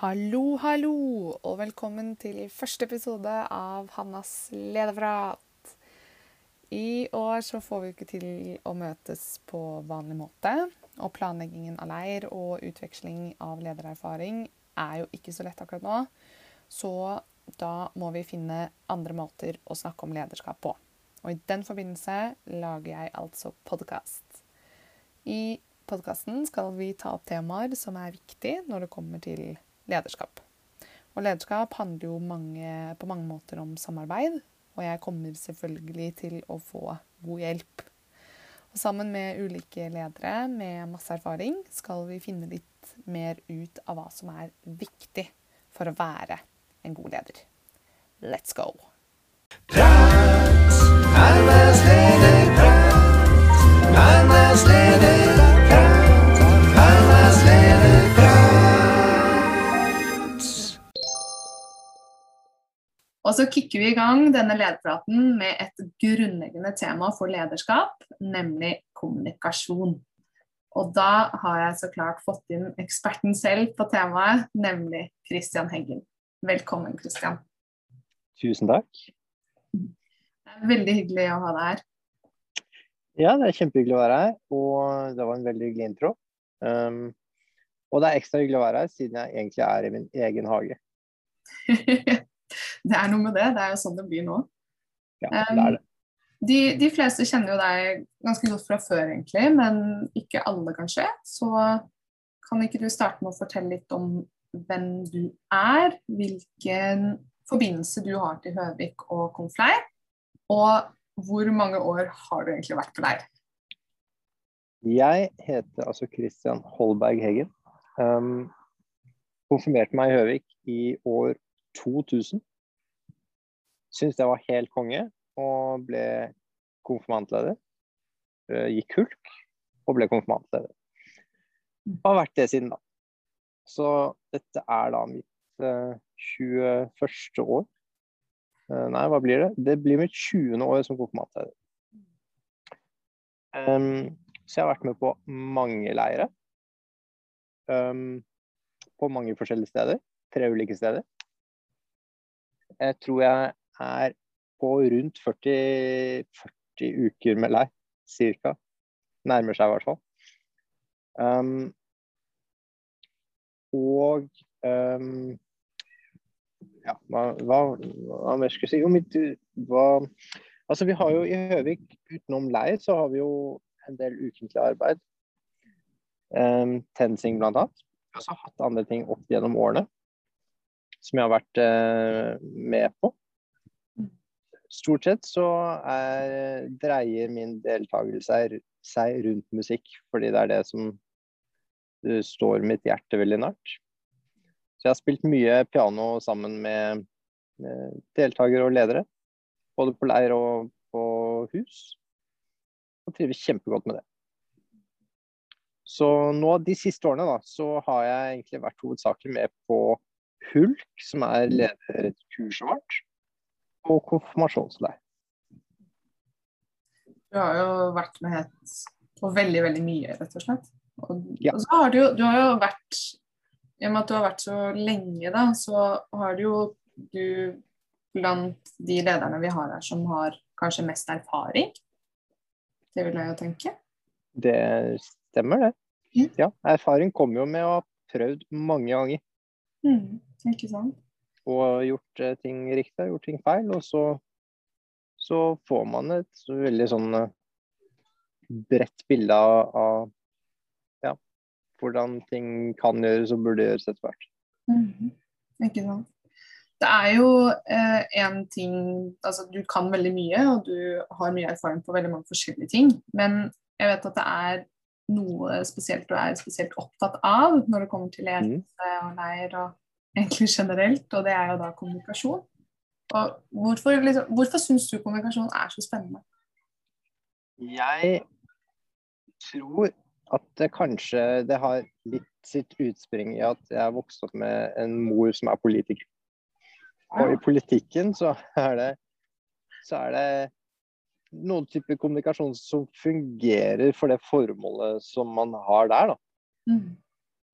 Hallo, hallo, og velkommen til første episode av Hannas lederprat. I år så får vi ikke til å møtes på vanlig måte, og planleggingen av leir og utveksling av ledererfaring er jo ikke så lett akkurat nå. Så da må vi finne andre måter å snakke om lederskap på. Og i den forbindelse lager jeg altså podkast. I podkasten skal vi ta opp temaer som er viktige når det kommer til lederskap. Og lederskap handler jo mange, på mange måter om samarbeid, og jeg kommer selvfølgelig til å få god hjelp. Og sammen med ulike ledere med masse erfaring skal vi finne litt mer ut av hva som er viktig for å være en god leder. Let's go! Prat, er mest Hannas Og så kicker vi i gang denne lederpraten med et grunnleggende tema for lederskap, nemlig kommunikasjon. Og da har jeg så klart fått inn eksperten selv på temaet, nemlig Christian Heggen. Velkommen, Christian. Tusen takk. Det er veldig hyggelig å ha deg her. Ja, det er kjempehyggelig å være her, og det var en veldig hyggelig intro. Um, og det er ekstra hyggelig å være her, siden jeg egentlig er i min egen hage. det er noe med det. Det er jo sånn det blir nå. Ja, det er det. De, de fleste kjenner jo deg ganske godt fra før, egentlig, men ikke alle, kanskje. Så kan ikke du starte med å fortelle litt om hvem du er, hvilken forbindelse du har til Høvik og Konfleir, og hvor mange år har du egentlig vært på leir? Jeg heter altså Christian Holberg Heggen. Um, konfirmerte meg i Høvik i år 2000. Syns det var helt konge, og ble konfirmantleder. Uh, gikk hulk og ble konfirmantleder. Har vært det siden da. Så dette er da mitt uh, 21. år. Uh, nei, hva blir det? Det blir mitt 20. år som konfirmantleder. Um, så jeg har vært med på mange leire. Um, på mange forskjellige steder. Tre ulike steder. Jeg tror jeg er på rundt 40, 40 uker med leir, cirka. Nærmer seg i hvert fall. Um, og um, ja, hva, hva, hva mer skulle jeg si? Jo, mitt, hva, altså vi har jo i Høvik, utenom leir, så har vi jo en del ukentlig arbeid. Um, Tensing blant annet. Jeg har også hatt andre ting opp gjennom årene som jeg har vært uh, med på. Stort sett så er, dreier min deltakelse seg rundt musikk, fordi det er det som det står mitt hjerte veldig nært. Så jeg har spilt mye piano sammen med, med deltakere og ledere. Både på leir og på hus. Og trives kjempegodt med det. Så nå de siste årene da, så har jeg egentlig vært hovedsakelig med på Hulk, som er lederkurset vårt, og konfirmasjonsleir. Du har jo vært med på veldig, veldig mye, rett og slett. Og, Ja. og så har du, du har jo vært I og med at du har vært så lenge, da, så har du jo du blant de lederne vi har her som har kanskje mest erfaring. Det vil jeg jo tenke. Det stemmer, det. Mm. Ja, erfaring kommer jo med å ha prøvd mange ganger. Mm, ikke sant? Og gjort eh, ting riktig, gjort ting feil. Og så, så får man et veldig sånn eh, bredt bilde av, av ja, hvordan ting kan gjøres og burde gjøres etter hvert. Mhm, Ikke sant. Det er jo eh, en ting Altså, du kan veldig mye, og du har mye erfaring på veldig mange forskjellige ting. Men jeg vet at det er noe spesielt du er spesielt opptatt av når det kommer til ledelse og leir og egentlig generelt, og det er jo da kommunikasjon. Og hvorfor, liksom, hvorfor syns du kommunikasjon er så spennende? Jeg tror at det kanskje det har litt sitt utspring i at jeg har vokst opp med en mor som er politiker. Og i politikken så er det, så er det noen typer kommunikasjon som fungerer for det formålet som man har der, da. Mm.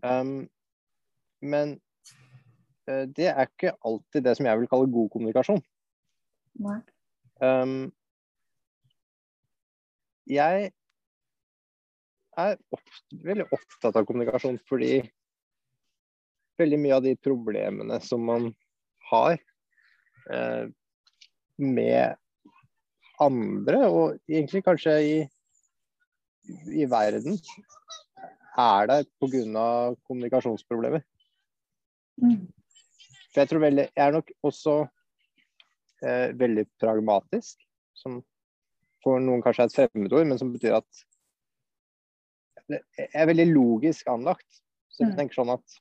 Um, men det er ikke alltid det som jeg vil kalle god kommunikasjon. Nei. Um, jeg er ofte, veldig opptatt av kommunikasjon fordi veldig mye av de problemene som man har eh, med andre, og egentlig kanskje i, i verden, er der pga. kommunikasjonsproblemer. Mm. For jeg tror veldig Jeg er nok også eh, veldig pragmatisk, som for noen kanskje er et fremmedord, men som betyr at jeg er veldig logisk anlagt. Så jeg Mm. tenker sånn at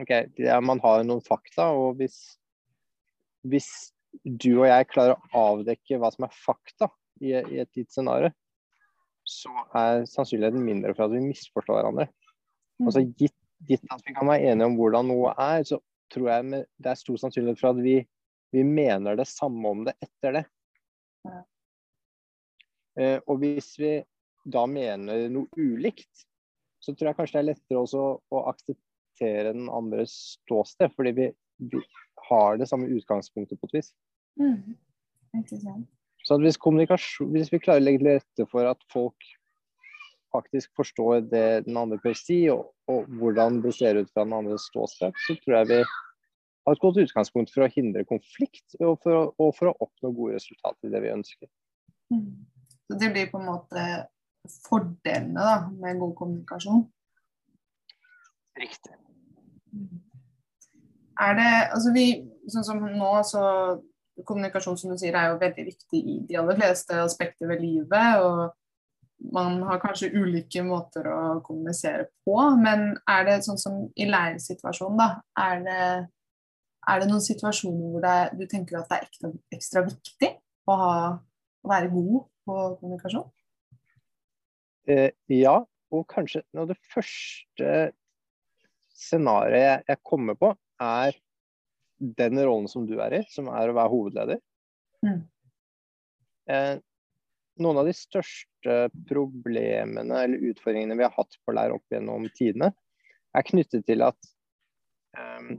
OK, er, man har noen fakta, og hvis, hvis du og jeg klarer å avdekke hva som er fakta i, i et gitt scenario, så er sannsynligheten mindre for at vi misforstår hverandre. Mm. Altså gitt, gitt at vi kan være enige om hvordan noe er, så tror jeg det er stor sannsynlighet for at vi, vi mener det samme om det etter det. Ja. Eh, og hvis vi da mener noe ulikt, så tror jeg kanskje det er lettere også å akseptere den andres ståsted, fordi vi, vi har det samme utgangspunktet på et vis. Mm. Ikke sant. Så hvis, hvis vi klarer å legge til rette for at folk faktisk forstår det den andre bør si, og, og hvordan det ser ut fra den andres ståsted, så tror jeg vi har et godt utgangspunkt for å hindre konflikt og for å, og for å oppnå gode resultater i det vi ønsker. Mm. Så det blir på en måte fordelene da, med god kommunikasjon. Riktig. Er det, altså vi, sånn som nå, så kommunikasjon som du sier er jo veldig viktig i de aller fleste aspekter ved livet. og Man har kanskje ulike måter å kommunisere på, men er det sånn som i læresituasjonen, da? Er det, er det noen situasjoner hvor det, du tenker at det er ekstra, ekstra viktig å, ha, å være god på kommunikasjon? Eh, ja, og kanskje noe av det første scenarioet jeg, jeg kommer på, er den rollen som du er i, som er å være hovedleder. Mm. Eh, noen av de største problemene eller utfordringene vi har hatt på Lær opp gjennom tidene, er knyttet til at um,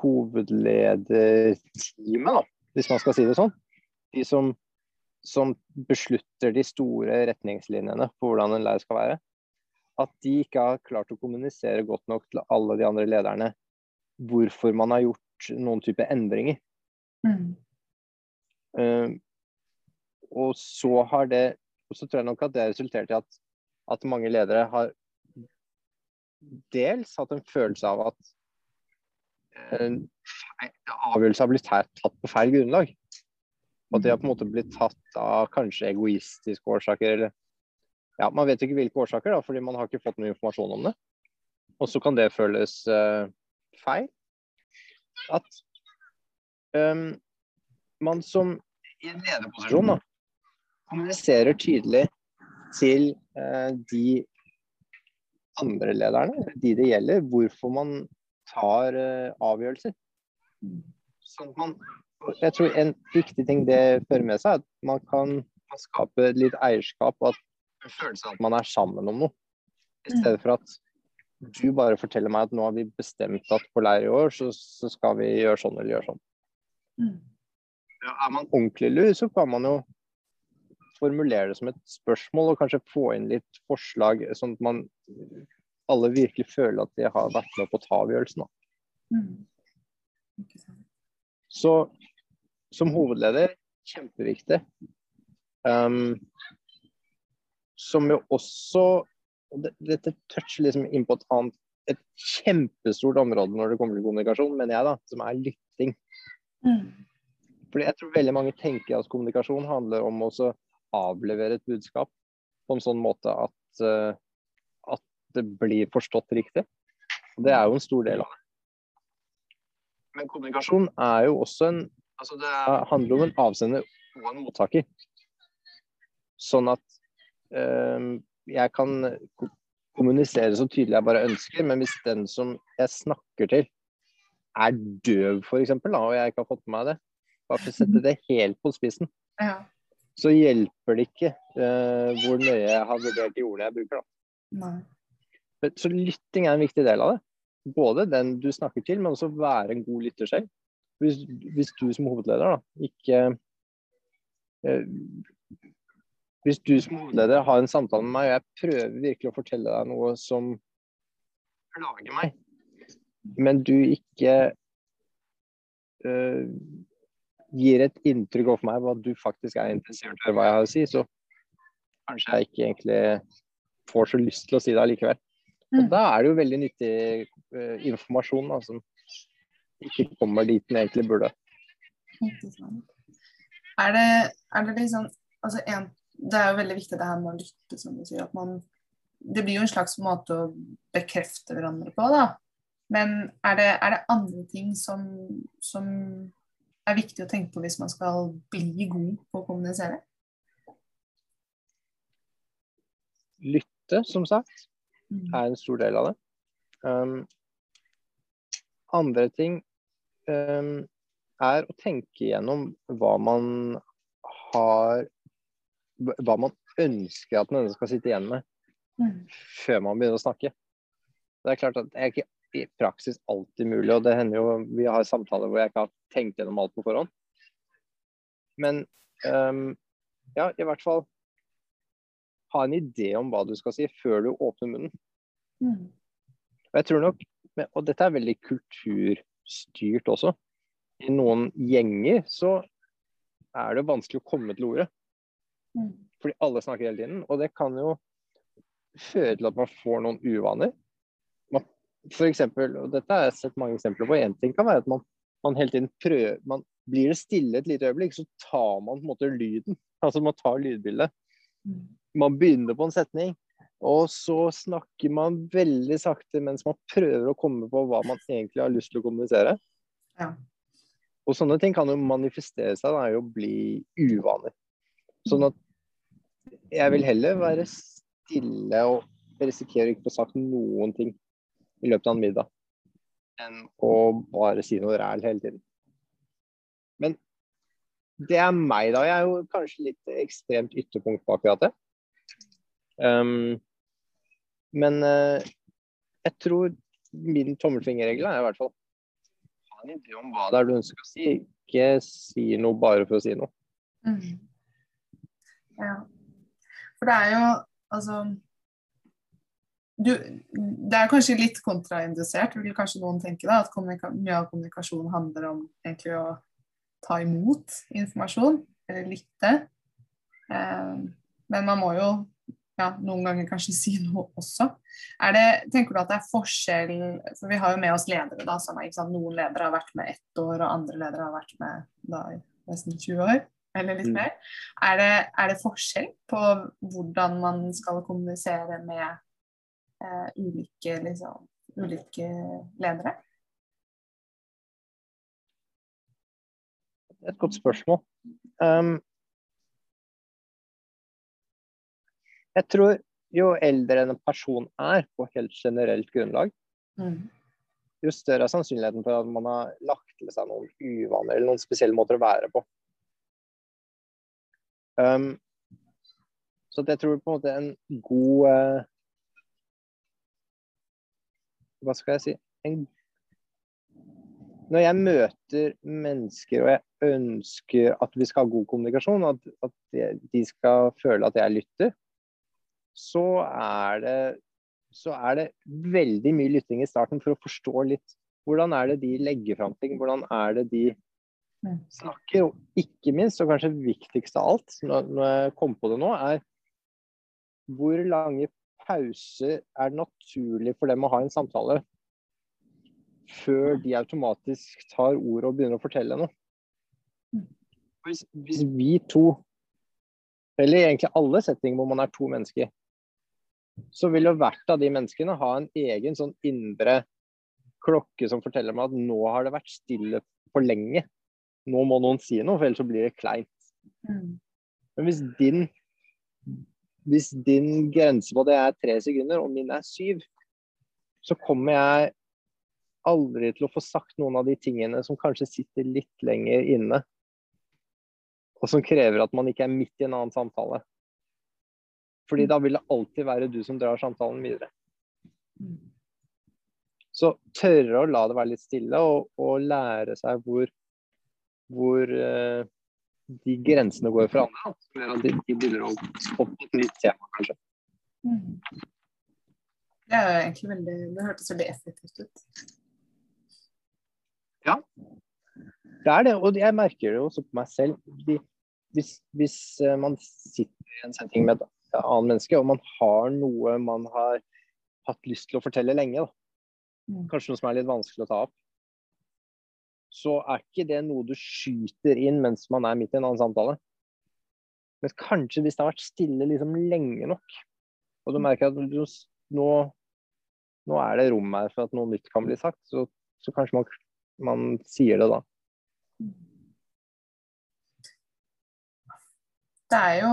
hovedlederteamet, da, hvis man skal si det sånn, de som, som beslutter de store retningslinjene på hvordan en lærer skal være, at de ikke har klart å kommunisere godt nok til alle de andre lederne hvorfor man har gjort noen type endringer. Mm. Eh, og så har det og så tror jeg nok at det har resultert i at, at mange ledere har dels hatt en følelse av at eh, avgjørelser har blitt tatt på feil grunnlag. Og at de har på en måte blitt tatt av kanskje egoistiske årsaker, eller ja, Man vet ikke hvilke årsaker, da, fordi man har ikke fått noe informasjon om det. Og så kan det føles uh, feil. At um, man som i en lederposisjon da, kommuniserer tydelig til eh, de andre lederne, de det gjelder, hvorfor man tar eh, avgjørelser. Sånn at man, jeg tror en viktig ting det fører med seg, er at man kan skape litt eierskap og at en følelse av at man er sammen om noe. I Mm. stedet for at du bare forteller meg at nå har vi bestemt at på leir i år så, så skal vi gjøre sånn eller gjøre sånn. Mm. Ja, er man ordentlig lur, så kan man jo formulere det som et spørsmål og kanskje få inn litt forslag, sånn at man alle virkelig føler at de har vært med på å ta avgjørelsen. Mm. Så som hovedleder, kjempeviktig. Um, som jo også og Dette toucher liksom inn på et annet et kjempestort område når det kommer til kommunikasjon, mener jeg, da, som er lytting. Mm. Fordi jeg tror veldig mange tenker at kommunikasjon handler om å så avlevere et budskap på en sånn måte at, eh, at det blir forstått riktig. Det er jo en stor del av det. Men kommunikasjon er jo også en Altså det er, handler om en avsender og en mottaker. Sånn at eh, jeg kan kommunisere så tydelig jeg bare ønsker, men hvis den som jeg snakker til, er døv, f.eks., og jeg ikke har fått med meg det, bare for å sette det helt på spissen, Ja. Så hjelper det ikke uh, hvor nøye jeg har vurdert de ordene jeg bruker. Da. Nei. Så lytting er en viktig del av det. både den du snakker til, men også være en god lytter selv. Hvis, hvis du som hovedleder da, ikke uh, Hvis du som hovedleder har en samtale med meg, og jeg prøver virkelig å fortelle deg noe som plager meg, men du ikke eh, gir et inntrykk overfor meg hva du faktisk er interessert i hva jeg har å si, så kanskje jeg ikke egentlig får så lyst til å si det allikevel. Og Mm. da er det jo veldig nyttig uh, informasjon da, som ikke kommer dit den egentlig burde. Er det, er det liksom altså en, Det er jo veldig viktig det her med å lytte, som du sier. at man Det blir jo en slags måte å bekrefte hverandre på, da. Men er det, er det andre ting som, som er viktig å tenke på hvis man skal bli god på å kommunisere? Lytte, som sagt, Mm. er en stor del av det. Um, andre ting um, er å tenke gjennom hva man har Hva man ønsker at den andre skal sitte igjen med Mm. før man begynner å snakke. Det er klart at det er ikke i praksis alltid mulig, og det hender jo vi har samtaler hvor jeg ikke har tenkt gjennom alt på forhånd. Men um, ja, i hvert fall ha en idé om hva du skal si før du åpner munnen. Mm. Og jeg tror nok, og dette er veldig kulturstyrt også. I noen gjenger så er det vanskelig å komme til ordet. Mm. fordi alle snakker hele tiden. Og det kan jo føre til at man får noen uvaner. For eksempel, og dette har jeg sett mange eksempler på. En ting kan være at man, man hele tiden prøver man, Blir det stille et lite øyeblikk, så tar man på en måte lyden. Altså man tar lydbildet. Mm. man begynner på en setning, og så snakker man veldig sakte mens man prøver å komme på hva man egentlig har lyst til å kommunisere. Ja. Og sånne ting kan jo manifestere seg da, i å bli uvaner. Sånn at jeg vil heller være stille og risikere ikke få sagt noen ting i løpet av en middag, enn å bare si noe ræl hele tiden. Men det er meg, da. Jeg er jo kanskje litt ekstremt ytterpunkt på akkurat det. Um, men uh, jeg tror min tommelfingerregel er i hvert fall ha en idé om hva det er du ønsker å si. Ikke si noe bare for å si noe. Mm. Ja. For det er jo altså du, Det er kanskje litt kontraindusert, vil kanskje noen tenke da, at mye av kommunikasjon handler om egentlig å ta imot informasjon, eller lytte. Eh, men man må jo ja, noen ganger kanskje si noe også. Er det, tenker du at det er forskjell For vi har jo med oss ledere, da. Som er? Noen ledere har vært med ett år, og andre ledere har vært med da, i nesten 20 år. Eller litt Mm. mer. Er det, er det forskjell på hvordan man skal kommunisere med eh, ulike, liksom, ulike ledere? Er et godt spørsmål. Um, jeg tror jo eldre en person er på helt generelt grunnlag, Mm. jo større er sannsynligheten for at man har lagt til seg noen uvaner eller noen spesielle måter å være på. Um, så jeg tror på en måte en god eh, Hva skal jeg si en, Når jeg møter mennesker og jeg ønsker at vi skal ha god kommunikasjon, at, at de, skal føle at jeg lytter, så er det så er det veldig mye lytting i starten for å forstå litt hvordan er det de legger fram ting. Hvordan er det de snakker. Og ikke minst, og kanskje viktigst av alt, når jeg kom på det nå, er hvor lange pauser er det naturlig for dem å ha en samtale før de automatisk tar ordet og begynner å fortelle noe. Hvis, hvis vi to, eller egentlig alle settinger hvor man er to mennesker, så vil jo hvert av de menneskene ha en egen sånn indre klokke som forteller meg at nå har det vært stille for lenge. Nå må noen si noe, for ellers så blir det kleint. Mm. Men hvis din, hvis din grense på det er tre sekunder, og min er syv, så kommer jeg aldri til å få sagt noen av de tingene som kanskje sitter litt lenger inne. Og som krever at man ikke er midt i en annen samtale. Fordi da vil det alltid være du som drar samtalen videre. Så tørre å la det være litt stille, og, og lære seg hvor, hvor eh, de grensene går for andre. at de, de begynner å opp et nytt tema, kanskje. Mm. Det er egentlig veldig Det hørtes veldig effektivt ut. Ja, Det er det, og jeg merker det også på meg selv. De, hvis, hvis eh, man sitter i en setting med et annet menneske, og man har noe man har hatt lyst til å fortelle lenge, da. Mm. kanskje noe som er litt vanskelig å ta opp, så er ikke det noe du skyter inn mens man er midt i en annen samtale. Men kanskje hvis det har vært stille liksom lenge nok, og du merker at du, nå, nå er det rom her for at noe nytt kan bli sagt, så, så kanskje man, man sier det da. Det er jo,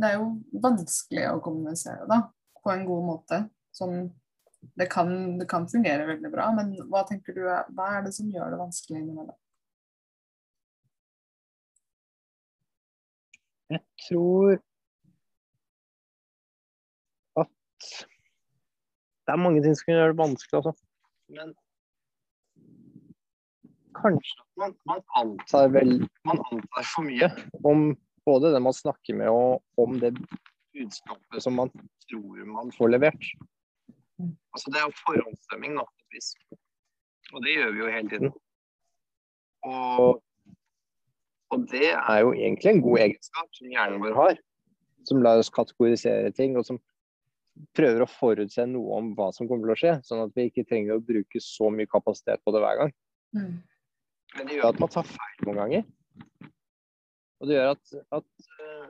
det er jo vanskelig å kommunisere da, på en god måte. Sånn, det, kan, det kan fungere veldig bra, men hva tenker du, hva er det som gjør det vanskelig innimellom? Jeg tror at det er mange ting som kan gjøre det vanskelig, altså. Men kanskje at man, man antar vel Man antar for mye om både det man snakker med, og om det budskapet som man tror man får levert. Mm. Altså det er jo forhåndsstemming, da, på et vis. Og det gjør vi jo hele tiden. Og og det er jo egentlig en god egenskap som hjernen vår har. Som lar oss kategorisere ting, og som prøver å forutse noe om hva som kommer til å skje. Sånn at vi ikke trenger å bruke så mye kapasitet på det hver gang. Mm. Men det gjør at man tar feil noen ganger. Og det gjør at, at eh,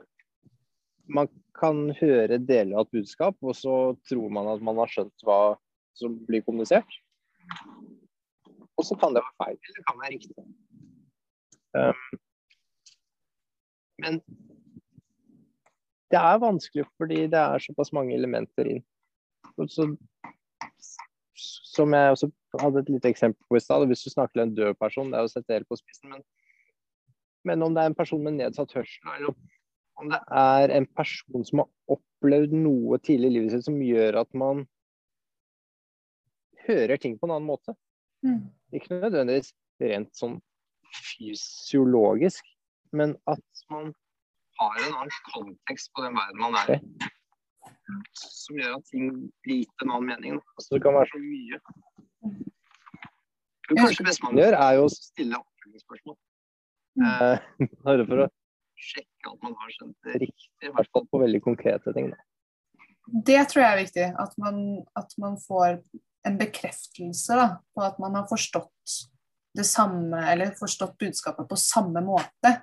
man kan høre deler av et budskap, og så tror man at man har skjønt hva som blir kommunisert. Og så kan det være feil, eller kan det være riktig. Um, men det er vanskelig fordi det er såpass mange elementer inn. Så, som jeg også hadde et lite eksempel på i stad, hvis du snakker til en død person, det er å sette det helt på spissen, men, men om det er en person med nedsatt hørsel, eller om det er en person som har opplevd noe tidlig i livet sitt som gjør at man hører ting på en annen måte. Mm. Ikke nødvendigvis rent sånn fysiologisk, men at man har en annen kontekst på den verden man er i. Som gjør at ting blir gitt en annen mening. Altså, det kan være så mye. Men kanskje det beste man gjør, er jo å stille oppfølgingsspørsmål. Eh, bare for å sjekke at man har skjønt det riktig, i hvert fall på veldig konkrete ting. Da. Det tror jeg er viktig, at man, at man får en bekreftelse da, på at man har forstått det samme, eller forstått budskapet på samme måte.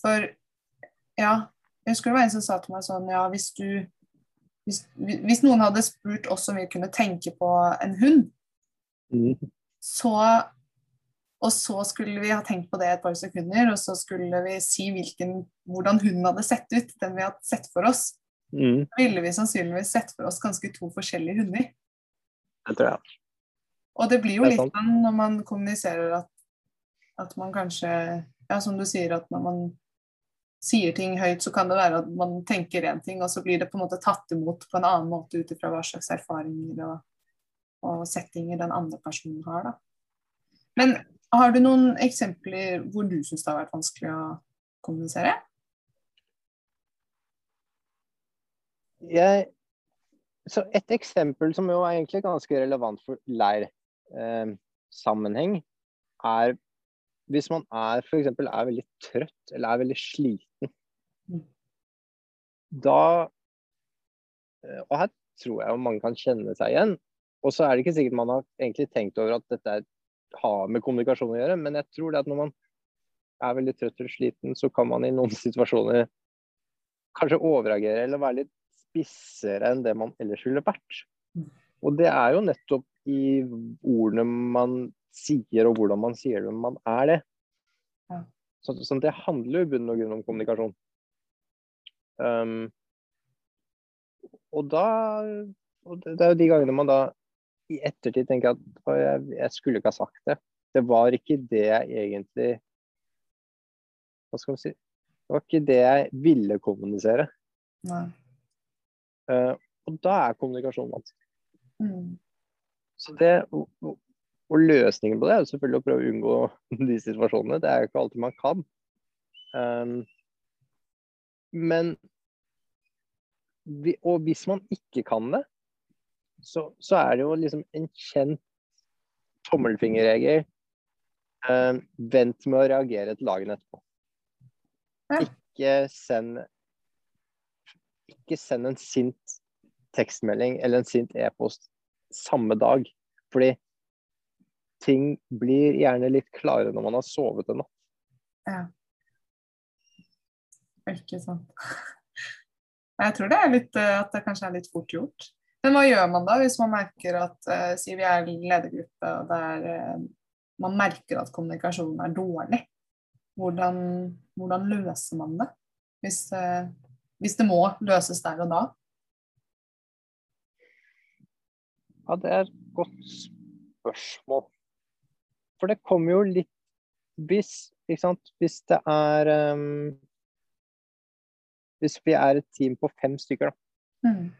For ja, jeg husker det var en som sa til meg sånn, ja, hvis du hvis, hvis noen hadde spurt oss om vi kunne tenke på en hund, så og så skulle vi ha tenkt på det et par sekunder, og så skulle vi si hvilken, hvordan hunden hadde sett ut, den vi hadde sett for oss. Mm, Da ville vi sannsynligvis sett for oss ganske to forskjellige hunder. det tror jeg. Og det blir jo Det litt sånn når man kommuniserer at, at man kanskje Ja, som du sier, at når man sier ting høyt, så kan det være at man tenker én ting, og så blir det på en måte tatt imot på en annen måte ut ifra hva slags erfaringer og, og settinger den andre personen har, da. Men har du noen eksempler hvor du syns det har vært vanskelig å kommunisere? jeg, så et eksempel som jo er egentlig ganske relevant for leirsammenheng, eh, er hvis man er f.eks. er veldig trøtt eller er veldig sliten. Mm. Da eh, Og her tror jeg mange kan kjenne seg igjen. Og så er det ikke sikkert man har egentlig tenkt over at dette er, har med kommunikasjon å gjøre, men jeg tror det at når man er veldig trøtt eller sliten, så kan man i noen situasjoner kanskje overreagere eller være litt spissere enn det man ellers ville vært. Og det er jo nettopp i ordene man sier, og hvordan man sier det, man er det. Så, så det handler jo i bunn og grunn om kommunikasjon. Um, og da og det, det er jo de gangene man da i ettertid tenker jeg at «Å, jeg, jeg skulle ikke ha sagt det. Det var ikke det jeg egentlig Hva skal man si? Det var ikke det jeg ville kommunisere. Nei. Uh, og da er kommunikasjon vanskelig. Mm. så det, og, og- løsningen på det er jo selvfølgelig å prøve å unngå de situasjonene. Det er jo ikke alltid man kan. Um, men Og hvis man ikke kan det, så, så er det jo liksom en kjent tommelfingerregel. Eh, vent med å reagere til lagene etterpå. Ja. Ikke send Ikke send en sint tekstmelding eller en sint e-post samme dag. Fordi ting blir gjerne litt klarere når man har sovet en natt. Ja. Ikke sant. Jeg tror det er litt, eh, at det kanskje er litt fort gjort. Men hva gjør man da hvis man merker at uh, si vi er ledergruppe og der uh, man merker at kommunikasjonen er dårlig? Hvordan, hvordan løser man det? Hvis, uh, hvis det må løses der og da? Ja, det er et godt spørsmål. For det kommer jo litt Hvis, ikke sant? Hvis det er um, Hvis vi er et team på fem stykker, da, Mm.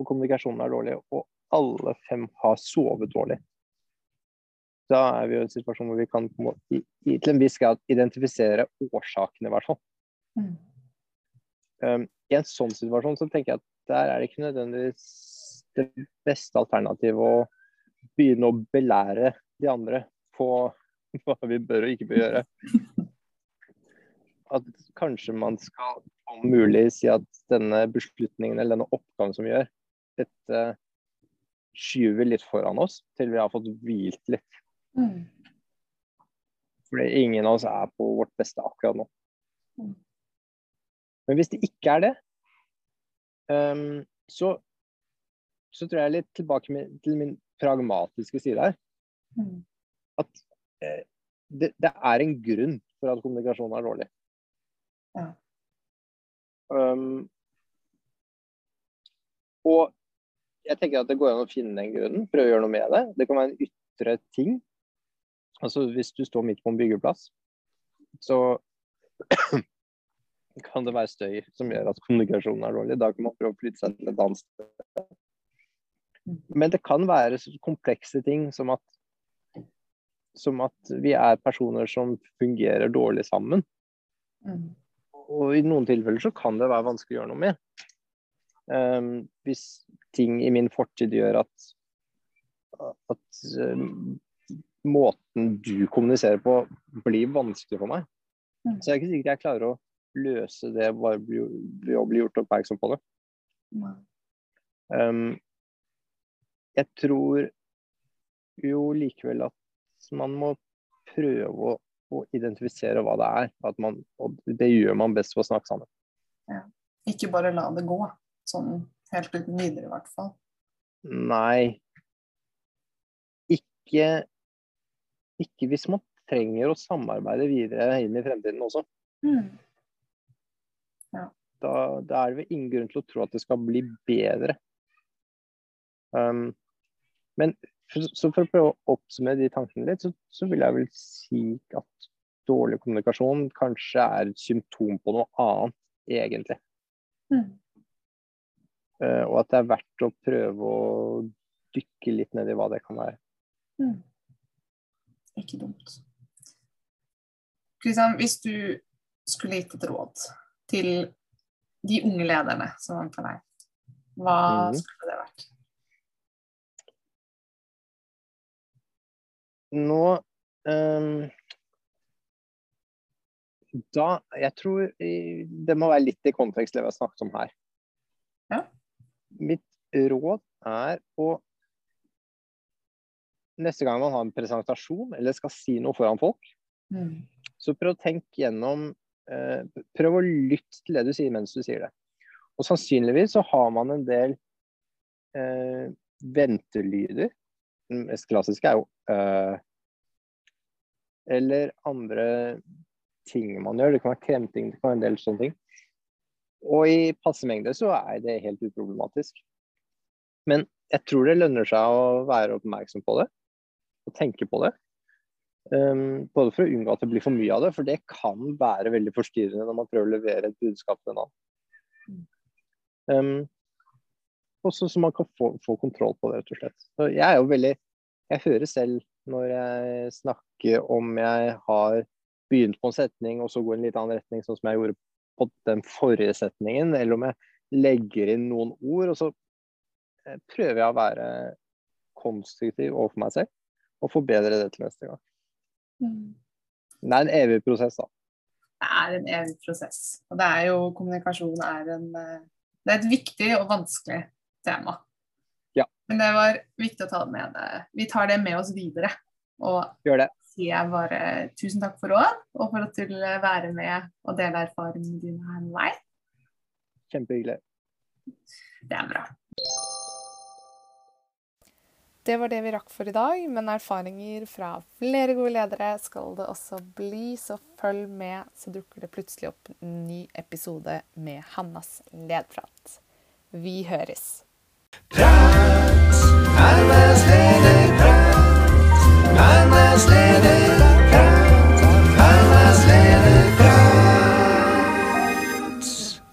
Og kommunikasjonen er dårlig, og alle fem har sovet dårlig, da er vi i en situasjon hvor vi kan på i, i, til en viss grad identifisere årsakene, i hvert fall. Mm. Um, I en sånn situasjon så tenker jeg at der er det ikke nødvendigvis det beste alternativet å begynne å belære de andre på hva vi bør og ikke bør gjøre. At kanskje man skal om mulig si at denne beslutningen eller denne oppgaven som vi gjør, dette skyver litt foran oss til vi har fått hvilt litt. Mm. Fordi ingen av oss er på vårt beste akkurat nå. Mm. Men hvis det ikke er det, um, så, så tror jeg litt tilbake med, til min pragmatiske side her. Mm. At eh, det, det er en grunn for at kommunikasjonen er dårlig. Ja. Um, og jeg tenker at det går an å finne den grunnen, prøve å gjøre noe med det. Det kan være en ytre ting. Altså hvis du står midt på en byggeplass, så kan det være støy som gjør at kommunikasjonen er dårlig. Da kan man prøve å flytte seg til et annet sted. Men det kan være så komplekse ting som at, som at vi er personer som fungerer dårlig sammen. Mm. Og i noen tilfeller så kan det være vanskelig å gjøre noe med. Um, hvis ting i min fortid gjør at, at ehm, måten du kommuniserer på blir vanskelig for meg, Mm. så er ikke sikkert jeg klarer å løse det bare ved å bli gjort oppmerksom på det. Ehm, jeg tror jo likevel at man må prøve å, å identifisere hva det er. Man, og det gjør man best ved å snakke sammen. Ikke bare la det gå, sånn helt uten videre i hvert fall. Nei. Ikke, ikke hvis man trenger å samarbeide videre inn i fremtiden også. Mm. Da, da er det vel ingen grunn til å tro at det skal bli bedre. Um, men for, så for å prøve å oppsummere de tankene litt, så, så vil jeg vel si at dårlig kommunikasjon kanskje er et symptom på noe annet, egentlig. Mm. Uh, og at det er verdt å prøve å dykke litt ned i hva det kan være. Mm. Ikke dumt. Kristian, hvis du skulle gitt et råd til de unge lederne som venter deg, hva mm. skulle det vært? Nå um Da Jeg tror det må være litt i kontekst det vi har snakket om her. Ja. Mitt råd er å Neste gang man har en presentasjon eller skal si noe foran folk, Mm. så prøv å tenke gjennom eh, Prøv å lytte til det du sier mens du sier det. Og sannsynligvis så har man en del eh, ventelyder. Den mest klassiske er jo eh, Eller andre ting man gjør. Det kan være kremting, det kan være en del sånne ting. Og i passe mengde så er det helt uproblematisk. Men jeg tror det lønner seg å være oppmerksom på det, og tenke på det. Um, både for å unngå at det blir for mye av det, for det kan være veldig forstyrrende når man prøver å levere et budskap til en annen. Um, også så man kan få, få kontroll på det, rett og slett. Så jeg er jo veldig Jeg hører selv når jeg snakker om jeg har begynt på en setning og så går en litt annen retning, sånn som jeg gjorde på den forrige setningen, eller om jeg legger inn noen ord, og så eh, prøver jeg å være konstruktiv overfor meg selv og forbedre det til neste gang. Det er en evig prosess, da. Det er en evig prosess. Og det er jo kommunikasjon er en eh, Det er et viktig og vanskelig tema. Ja. Men det var viktig å ta det med. Vi tar det med oss videre. Og Gjør det. Sier jeg bare tusen takk for råd, og for at du ville være med og dele erfaringene dine her med meg. Kjempehyggelig. Det er bra. Det var det vi rakk for i dag, men erfaringer fra flere gode ledere skal det også bli, så følg med, så dukker det plutselig opp en ny episode med Hannas ledprat. Vi høres! Prat, Hannas leder Ganas de